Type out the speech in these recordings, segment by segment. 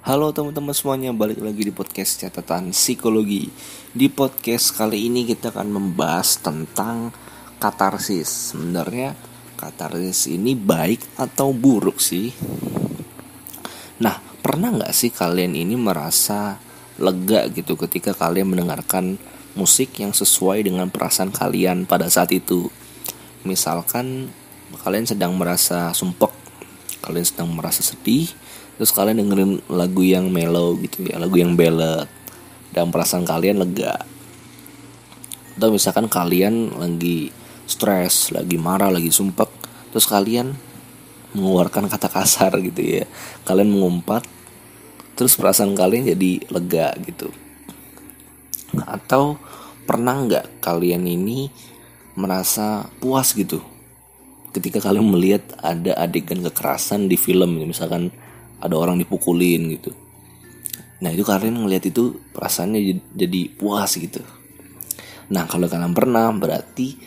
Halo teman-teman semuanya, balik lagi di podcast catatan psikologi. Di podcast kali ini kita akan membahas tentang katarsis. Sebenarnya katarsis ini baik atau buruk sih? Nah, pernah nggak sih kalian ini merasa lega gitu ketika kalian mendengarkan musik yang sesuai dengan perasaan kalian pada saat itu? Misalkan kalian sedang merasa sumpek, kalian sedang merasa sedih, terus kalian dengerin lagu yang mellow gitu ya lagu yang ballad. Dan perasaan kalian lega. Atau misalkan kalian lagi stres lagi marah lagi sumpek terus kalian mengeluarkan kata kasar gitu ya. Kalian mengumpat terus perasaan kalian jadi lega gitu. Atau pernah nggak kalian ini merasa puas gitu? Ketika kalian melihat ada adegan kekerasan di film misalkan ada orang dipukulin gitu. Nah itu kalian ngelihat itu perasaannya jadi puas gitu. Nah kalau kalian pernah berarti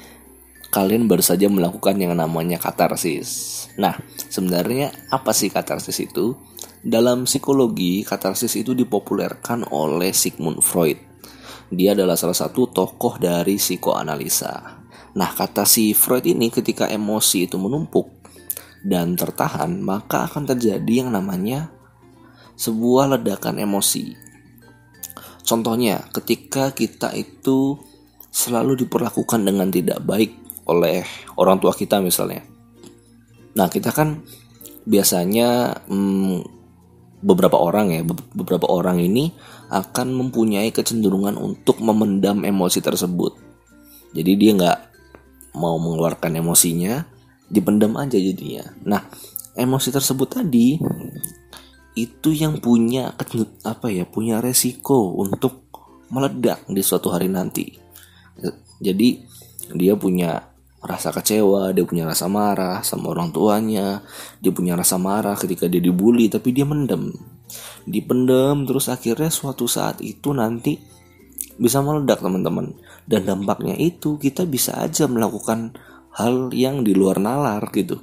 kalian baru saja melakukan yang namanya katarsis. Nah sebenarnya apa sih katarsis itu? Dalam psikologi katarsis itu dipopulerkan oleh Sigmund Freud. Dia adalah salah satu tokoh dari psikoanalisa. Nah, kata si Freud ini ketika emosi itu menumpuk, dan tertahan, maka akan terjadi yang namanya sebuah ledakan emosi. Contohnya, ketika kita itu selalu diperlakukan dengan tidak baik oleh orang tua kita misalnya. Nah, kita kan biasanya hmm, beberapa orang ya, beberapa orang ini akan mempunyai kecenderungan untuk memendam emosi tersebut. Jadi dia nggak mau mengeluarkan emosinya, dipendam aja jadinya. Nah, emosi tersebut tadi itu yang punya apa ya punya resiko untuk meledak di suatu hari nanti. Jadi dia punya rasa kecewa, dia punya rasa marah sama orang tuanya, dia punya rasa marah ketika dia dibully tapi dia mendem. Dipendam terus akhirnya suatu saat itu nanti bisa meledak teman-teman. Dan dampaknya itu kita bisa aja melakukan hal yang di luar nalar gitu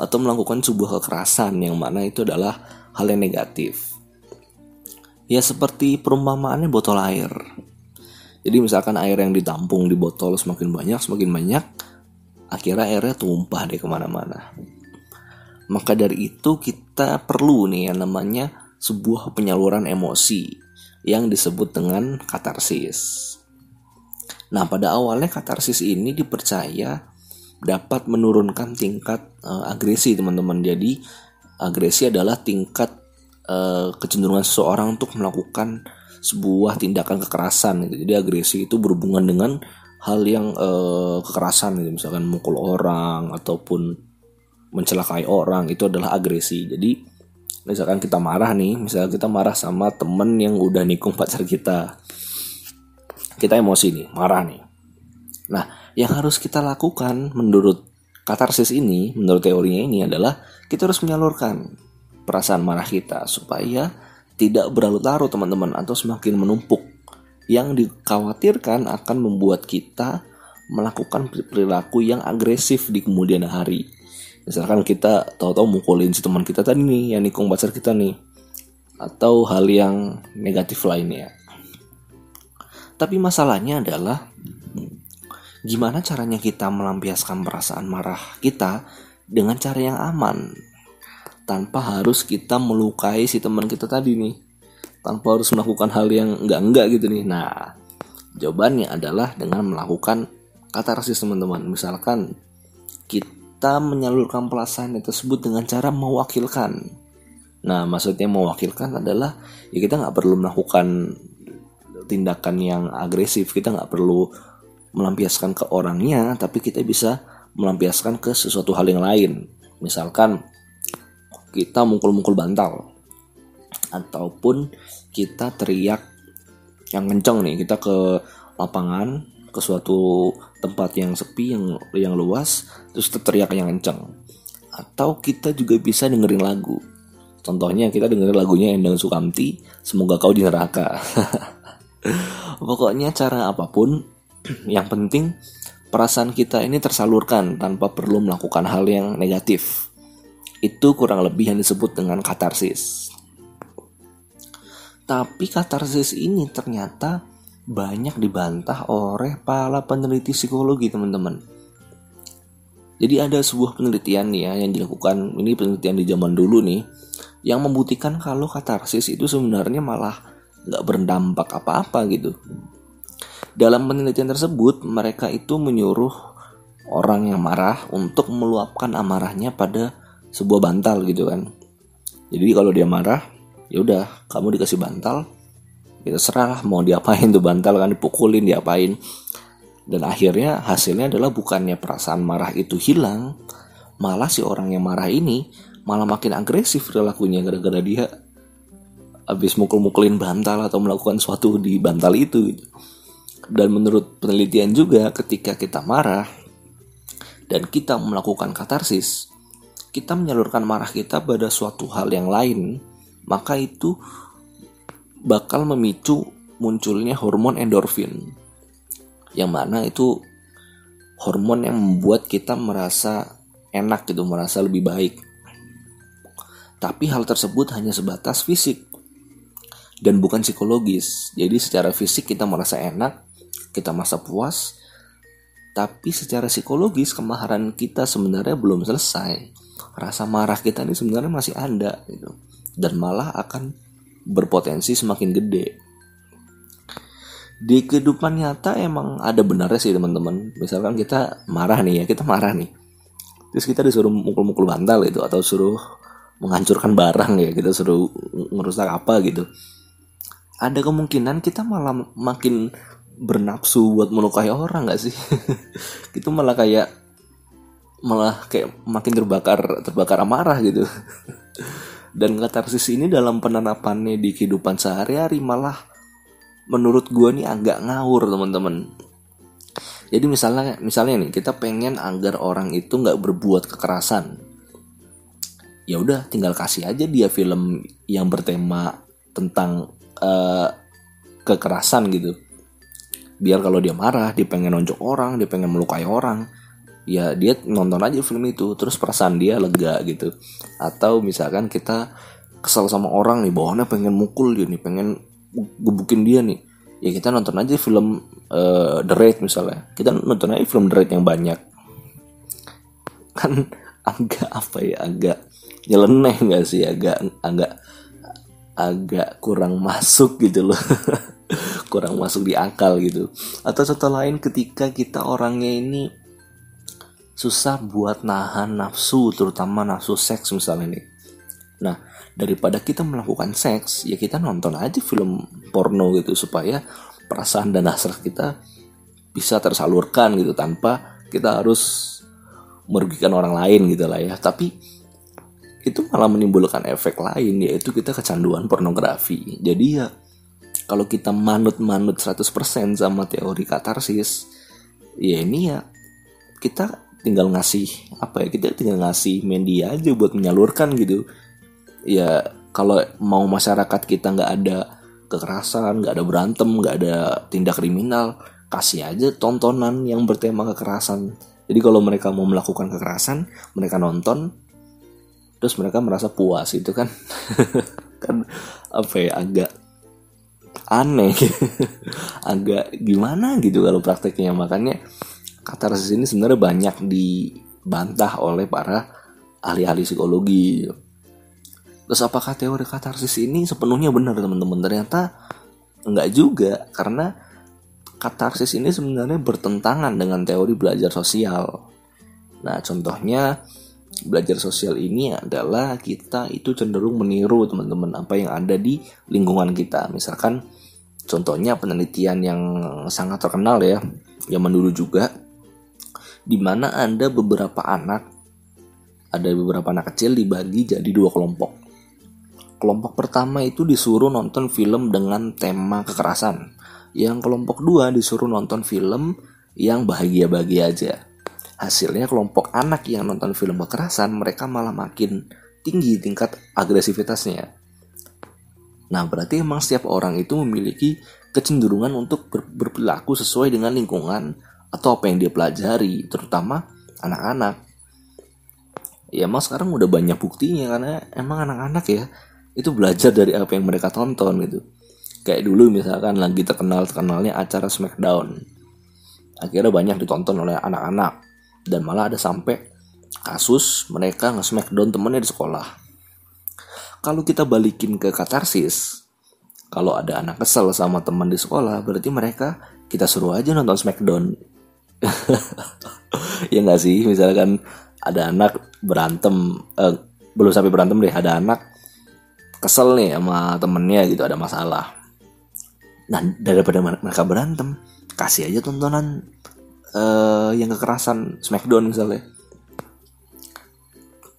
atau melakukan sebuah kekerasan yang mana itu adalah hal yang negatif. Ya seperti perumpamaannya botol air. Jadi misalkan air yang ditampung di botol semakin banyak, semakin banyak, akhirnya airnya tumpah deh ke mana-mana. Maka dari itu kita perlu nih yang namanya sebuah penyaluran emosi yang disebut dengan katarsis. Nah pada awalnya katarsis ini dipercaya dapat menurunkan tingkat uh, agresi teman-teman. Jadi agresi adalah tingkat uh, kecenderungan seseorang untuk melakukan sebuah tindakan kekerasan. Jadi agresi itu berhubungan dengan hal yang uh, kekerasan, gitu. misalkan mukul orang ataupun mencelakai orang itu adalah agresi. Jadi misalkan kita marah nih, misalkan kita marah sama temen yang udah nikung pacar kita, kita emosi nih, marah nih. Nah yang harus kita lakukan menurut katarsis ini, menurut teorinya ini adalah kita harus menyalurkan perasaan marah kita supaya tidak berlarut-larut teman-teman atau semakin menumpuk yang dikhawatirkan akan membuat kita melakukan perilaku yang agresif di kemudian hari. Misalkan kita tahu-tahu mukulin si teman kita tadi nih, yang nikung pacar kita nih. Atau hal yang negatif lainnya. Tapi masalahnya adalah gimana caranya kita melampiaskan perasaan marah kita dengan cara yang aman? Tanpa harus kita melukai si teman kita tadi nih. Tanpa harus melakukan hal yang enggak-enggak gitu nih. Nah jawabannya adalah dengan melakukan katarsis teman-teman. Misalkan kita menyalurkan perasaan tersebut dengan cara mewakilkan. Nah maksudnya mewakilkan adalah ya kita nggak perlu melakukan tindakan yang agresif. Kita nggak perlu melampiaskan ke orangnya, tapi kita bisa melampiaskan ke sesuatu hal yang lain. Misalkan kita mukul-mukul bantal ataupun kita teriak yang kenceng nih, kita ke lapangan ke suatu tempat yang sepi yang yang luas terus kita teriak yang kenceng. Atau kita juga bisa dengerin lagu. Contohnya kita dengerin lagunya Endang Sukamti semoga kau di neraka. Pokoknya cara apa pun yang penting perasaan kita ini tersalurkan tanpa perlu melakukan hal yang negatif. Itu kurang lebih yang disebut dengan katarsis. Tapi katarsis ini ternyata banyak dibantah oleh para peneliti psikologi teman-teman. Jadi ada sebuah penelitian nih ya yang dilakukan ini penelitian di zaman dulu nih yang membuktikan kalau katarsis itu sebenarnya malah nggak berdampak apa-apa gitu. Dalam penelitian tersebut mereka itu menyuruh orang yang marah untuk meluapkan amarahnya pada sebuah bantal gitu kan. Jadi kalau dia marah, ya udah kamu dikasih bantal, kita serah mau diapain tuh bantal kan dipukulin diapain. Dan akhirnya hasilnya adalah bukannya perasaan marah itu hilang, malah si orang yang marah ini malah makin agresif perilakunya gara-gara dia habis mukul-mukulin bantal atau melakukan sesuatu di bantal itu gitu. Dan menurut penelitian juga ketika kita marah dan kita melakukan katarsis, kita menyalurkan marah kita pada suatu hal yang lain, maka itu bakal memicu munculnya hormon endorfin. Yang mana itu hormon yang membuat kita merasa enak gitu, merasa lebih baik. Tapi hal tersebut hanya sebatas fisik dan bukan psikologis. Jadi secara fisik kita merasa enak, kita merasa puas, tapi secara psikologis kemarahan kita sebenarnya belum selesai. Rasa marah kita ini sebenarnya masih ada gitu. Dan malah akan berpotensi semakin gede. Di kehidupan nyata emang ada benarnya sih teman-teman. Misalkan kita marah nih ya kita marah nih. Terus kita disuruh mukul-mukul bantal gitu atau suruh menghancurkan barang ya kita suruh ngerusak apa gitu. Ada kemungkinan kita malah makin bernafsu buat melukai orang gak sih? Itu malah kayak malah kayak makin terbakar terbakar amarah gitu. Dan katarsis ini dalam penerapannya di kehidupan sehari-hari malah menurut gue nih agak ngawur teman-teman. Jadi misalnya misalnya nih kita pengen agar orang itu nggak berbuat kekerasan. Ya udah tinggal kasih aja dia film yang bertema tentang uh, kekerasan gitu biar kalau dia marah dia pengen nonjok orang dia pengen melukai orang ya dia nonton aja film itu terus perasaan dia lega gitu. Atau misalkan kita kesal sama orang nih bawaannya pengen mukul dia nih pengen gebukin dia nih. Ya kita nonton aja film uh, The Raid misalnya. Kita nonton aja film The Raid yang banyak. Kan agak apa ya agak nyeleneh nggak sih? Agak agak agak kurang masuk gitu loh kurang masuk di akal gitu. Atau contoh lain ketika kita orangnya ini susah buat nahan nafsu terutama nafsu seks misalnya nih. Nah daripada kita melakukan seks ya kita nonton aja film porno gitu supaya perasaan dan hasrat kita bisa tersalurkan gitu tanpa kita harus merugikan orang lain gitu lah ya. Tapi itu malah menimbulkan efek lain yaitu kita kecanduan pornografi. Jadi ya kalau kita manut-manut 100% sama teori katarsis ya ini ya kita tinggal ngasih apa ya kita tinggal ngasih media aja buat menyalurkan gitu. Ya kalau mau masyarakat kita nggak ada kekerasan nggak ada berantem nggak ada tindak kriminal kasih aja tontonan yang bertema kekerasan. Jadi kalau mereka mau melakukan kekerasan mereka nonton terus mereka merasa puas itu kan. Kan apa ya agak aneh agak gimana gitu kalau prakteknya makanya katarsis ini sebenarnya banyak dibantah oleh para ahli-ahli psikologi. Terus apakah teori katarsis ini sepenuhnya benar teman-teman? Ternyata enggak juga karena katarsis ini sebenarnya bertentangan dengan teori belajar sosial. Nah, contohnya belajar sosial ini adalah kita itu cenderung meniru teman-teman apa yang ada di lingkungan kita. Misalkan contohnya penelitian yang sangat terkenal ya, zaman dulu juga di mana ada beberapa anak ada beberapa anak kecil dibagi jadi dua kelompok. Kelompok pertama itu disuruh nonton film dengan tema kekerasan. Yang kelompok dua disuruh nonton film yang bahagia-bahagia aja. Hasilnya kelompok anak yang nonton film kekerasan mereka malah makin tinggi tingkat agresivitasnya. Nah berarti emang setiap orang itu memiliki kecenderungan untuk ber berperilaku sesuai dengan lingkungan atau apa yang dia pelajari terutama anak-anak. Ya emang sekarang udah banyak buktinya karena emang anak-anak ya itu belajar dari apa yang mereka tonton gitu. Kayak dulu misalkan lagi terkenal terkenalnya acara Smackdown. Akhirnya banyak ditonton oleh anak-anak dan malah ada sampai kasus mereka nge-smackdown temennya di sekolah. Kalau kita balikin ke katarsis kalau ada anak kesel sama teman di sekolah berarti mereka kita suruh aja nonton smackdown ya nggak sih? Misalkan ada anak berantem eh, belum sampai berantem deh ada anak kesel nih sama temennya gitu ada masalah. Nah daripada mereka berantem kasih aja tontonan uh, yang kekerasan Smackdown misalnya.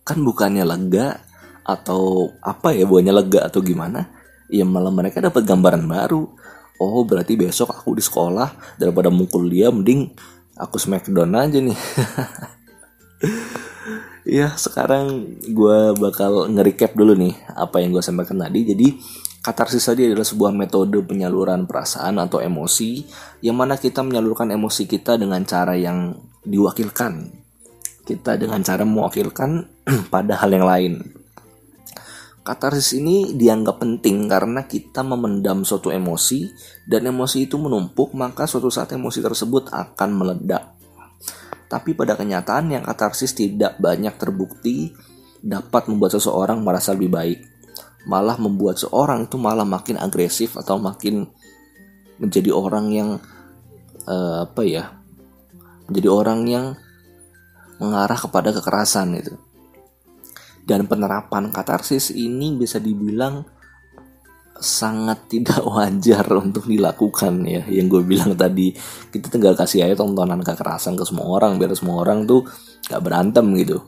Kan bukannya lega atau apa ya buahnya lega atau gimana ya malah mereka dapat gambaran baru. Oh berarti besok aku di sekolah daripada mukul dia mending aku Smackdown aja nih. Ya sekarang gue bakal nge-recap dulu nih apa yang gue sampaikan tadi. Jadi Katarsis tadi adalah sebuah metode penyaluran perasaan atau emosi yang mana kita menyalurkan emosi kita dengan cara yang diwakilkan. Kita dengan cara mewakilkan pada hal yang lain. Katarsis ini dianggap penting karena kita memendam suatu emosi dan emosi itu menumpuk maka suatu saat emosi tersebut akan meledak. Tapi pada kenyataan yang katarsis tidak banyak terbukti dapat membuat seseorang merasa lebih baik malah membuat seorang itu malah makin agresif atau makin menjadi orang yang uh, apa ya menjadi orang yang mengarah kepada kekerasan itu. Dan penerapan katarsis ini bisa dibilang sangat tidak wajar untuk dilakukan ya. Yang gue bilang tadi kita tinggal kasih aja tontonan kekerasan ke semua orang biar semua orang tuh gak berantem gitu.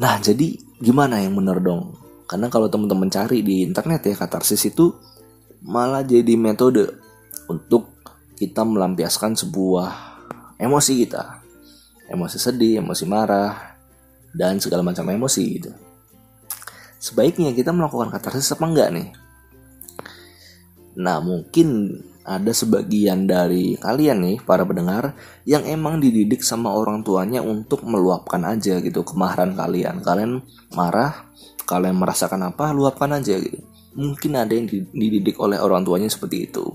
Nah jadi gimana yang bener dong karena kalau teman-teman cari di internet ya katarsis itu malah jadi metode untuk kita melampiaskan sebuah emosi kita. Emosi sedih, emosi marah, dan segala macam emosi gitu. Sebaiknya kita melakukan katarsis apa enggak nih? Nah mungkin ada sebagian dari kalian nih para pendengar yang emang dididik sama orang tuanya untuk meluapkan aja gitu kemarahan kalian. Kalian marah, kalian merasakan apa luapkan aja gitu. Mungkin ada yang dididik oleh orang tuanya seperti itu.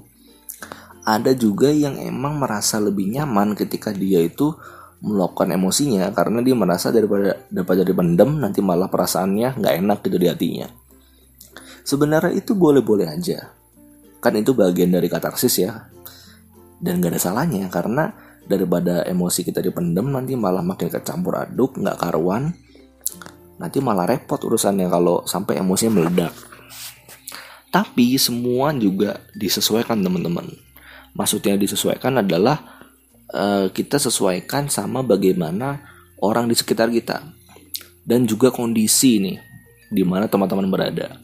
Ada juga yang emang merasa lebih nyaman ketika dia itu meluapkan emosinya karena dia merasa daripada daripada dipendam nanti malah perasaannya nggak enak gitu di hatinya. Sebenarnya itu boleh-boleh aja kan itu bagian dari katarsis ya dan gak ada salahnya karena daripada emosi kita dipendam nanti malah makin kecampur aduk nggak karuan nanti malah repot urusannya kalau sampai emosinya meledak. Tapi semua juga disesuaikan teman-teman. Maksudnya disesuaikan adalah uh, kita sesuaikan sama bagaimana orang di sekitar kita dan juga kondisi nih di mana teman-teman berada.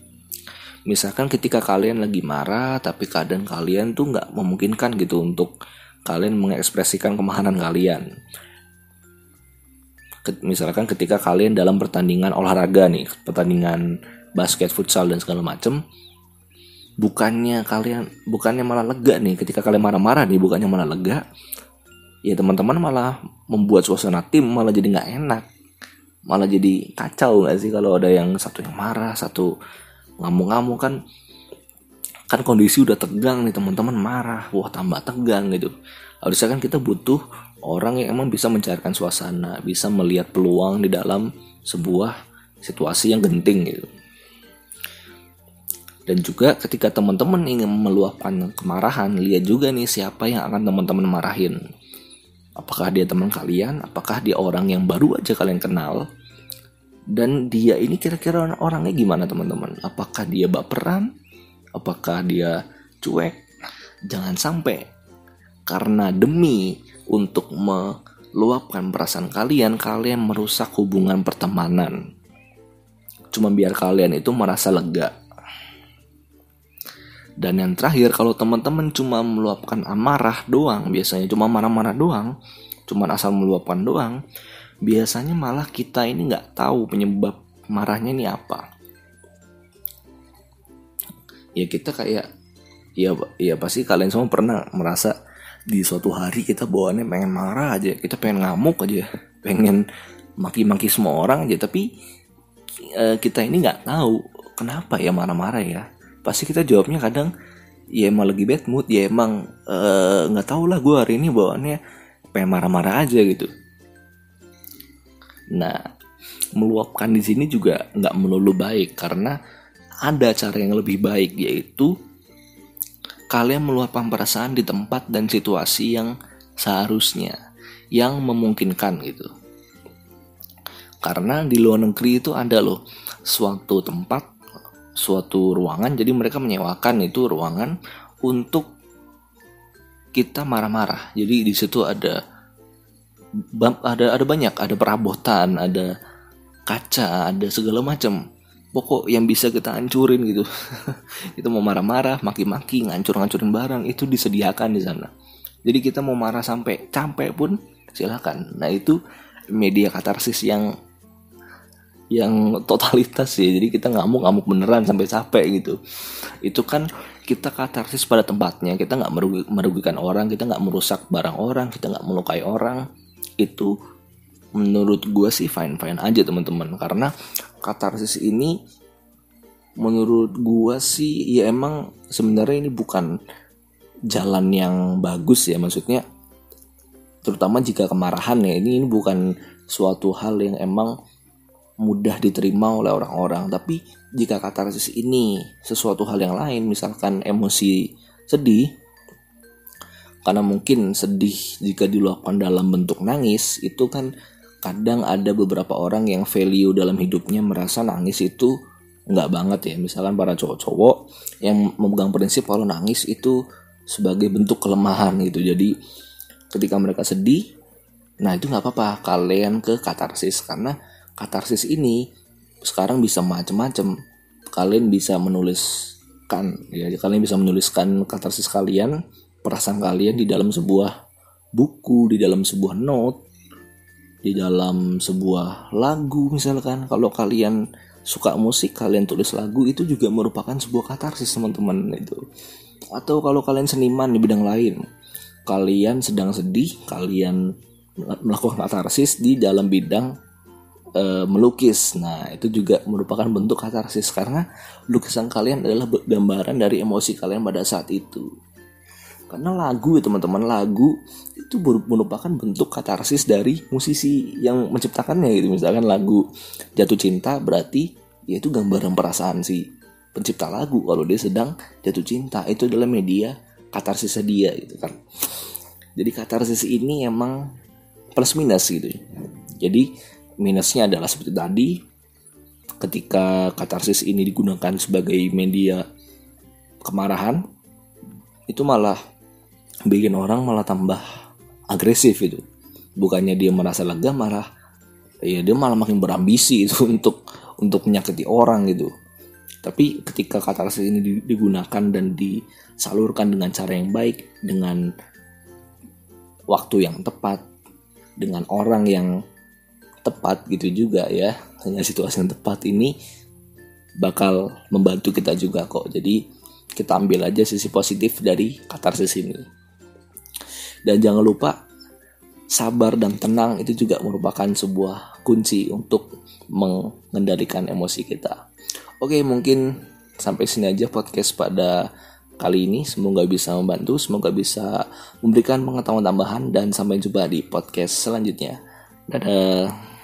Misalkan ketika kalian lagi marah tapi keadaan kalian tuh nggak memungkinkan gitu untuk kalian mengekspresikan kemarahan kalian. Misalkan ketika kalian dalam pertandingan olahraga nih pertandingan basket futsal dan segala macem bukannya kalian bukannya malah lega nih. Ketika kalian marah-marah nih bukannya malah lega ya teman-teman malah membuat suasana tim malah jadi nggak enak. Malah jadi kacau nggak sih kalau ada yang satu yang marah satu ngamuk-ngamuk kan kan kondisi udah tegang nih teman-teman marah wah tambah tegang gitu harusnya kan kita butuh orang yang emang bisa mencairkan suasana, bisa melihat peluang di dalam sebuah situasi yang genting gitu. Dan juga ketika teman-teman ingin meluapkan kemarahan, lihat juga nih siapa yang akan teman-teman marahin. Apakah dia teman kalian? Apakah dia orang yang baru aja kalian kenal? Dan dia ini kira-kira orangnya gimana teman-teman? Apakah dia baperan? Apakah dia cuek? Jangan sampai karena demi untuk meluapkan perasaan kalian, kalian merusak hubungan pertemanan. Cuma biar kalian itu merasa lega. Dan yang terakhir, kalau teman-teman cuma meluapkan amarah doang, biasanya cuma marah-marah doang, cuma asal meluapkan doang, biasanya malah kita ini nggak tahu penyebab marahnya ini apa. Ya kita kayak, ya, ya pasti kalian semua pernah merasa di suatu hari kita bawaannya pengen marah aja kita pengen ngamuk aja pengen maki-maki semua orang aja. Tapi uh, kita ini nggak tahu kenapa ya marah-marah ya. Pasti kita jawabnya kadang ya emang lagi bad mood ya emang eh, nggak uh, tau lah gue hari ini bawaannya pengen marah-marah aja gitu nah meluapkan di sini juga nggak melulu baik karena ada cara yang lebih baik yaitu kalian meluapkan perasaan di tempat dan situasi yang seharusnya yang memungkinkan gitu. Karena di luar negeri itu ada loh suatu tempat suatu ruangan jadi mereka menyewakan itu ruangan untuk kita marah-marah. Jadi di situ ada ada ada banyak ada perabotan ada kaca ada segala macam. Pokok yang bisa kita hancurin gitu. Kita mau marah-marah maki-maki ngancur-ngancurin barang itu disediakan di sana. Jadi kita mau marah sampai capek pun silakan. Nah itu media katarsis yang yang totalitas ya. Jadi kita ngamuk ngamuk beneran sampai capek gitu. Itu kan kita katarsis pada tempatnya. Kita nggak merugi, merugikan orang kita nggak merusak barang orang kita nggak melukai orang itu menurut gue sih fine fine aja teman-teman karena katarsis ini menurut gue sih ya emang sebenarnya ini bukan jalan yang bagus ya maksudnya terutama jika kemarahan ya ini ini bukan suatu hal yang emang mudah diterima oleh orang-orang. Tapi jika katarsis ini sesuatu hal yang lain, misalkan emosi sedih, karena mungkin sedih jika dilakukan dalam bentuk nangis, itu kan kadang ada beberapa orang yang value dalam hidupnya merasa nangis itu nggak banget ya. Misalkan para cowok-cowok yang memegang prinsip kalau nangis itu sebagai bentuk kelemahan gitu. Jadi ketika mereka sedih, nah itu nggak apa-apa kalian ke katarsis karena katarsis ini sekarang bisa macam-macam kalian bisa menuliskan ya kalian bisa menuliskan katarsis kalian perasaan kalian di dalam sebuah buku di dalam sebuah note di dalam sebuah lagu misalkan kalau kalian suka musik kalian tulis lagu itu juga merupakan sebuah katarsis teman-teman itu atau kalau kalian seniman di bidang lain kalian sedang sedih kalian melakukan katarsis di dalam bidang e, melukis. Nah, itu juga merupakan bentuk katarsis karena lukisan kalian adalah gambaran dari emosi kalian pada saat itu. Karena lagu ya teman-teman, lagu itu merupakan bentuk katarsis dari musisi yang menciptakannya gitu. Misalkan lagu Jatuh Cinta berarti yaitu gambaran perasaan si pencipta lagu kalau dia sedang jatuh cinta itu adalah media katarsis dia gitu kan. Jadi katarsis ini emang plus minus gitu. Jadi minusnya adalah seperti tadi ketika katarsis ini digunakan sebagai media kemarahan itu malah bikin orang malah tambah agresif itu bukannya dia merasa lega marah. Ya dia malah makin berambisi itu untuk untuk menyakiti orang gitu. Tapi ketika katarsis ini digunakan dan disalurkan dengan cara yang baik dengan waktu yang tepat dengan orang yang tepat gitu juga ya hanya situasi yang tepat ini bakal membantu kita juga kok. Jadi kita ambil aja sisi positif dari katarsis ini dan jangan lupa sabar dan tenang itu juga merupakan sebuah kunci untuk mengendalikan emosi kita. Oke mungkin sampai sini aja podcast pada kali ini. Semoga bisa membantu semoga bisa memberikan pengetahuan tambahan dan sampai jumpa di podcast selanjutnya. Dadah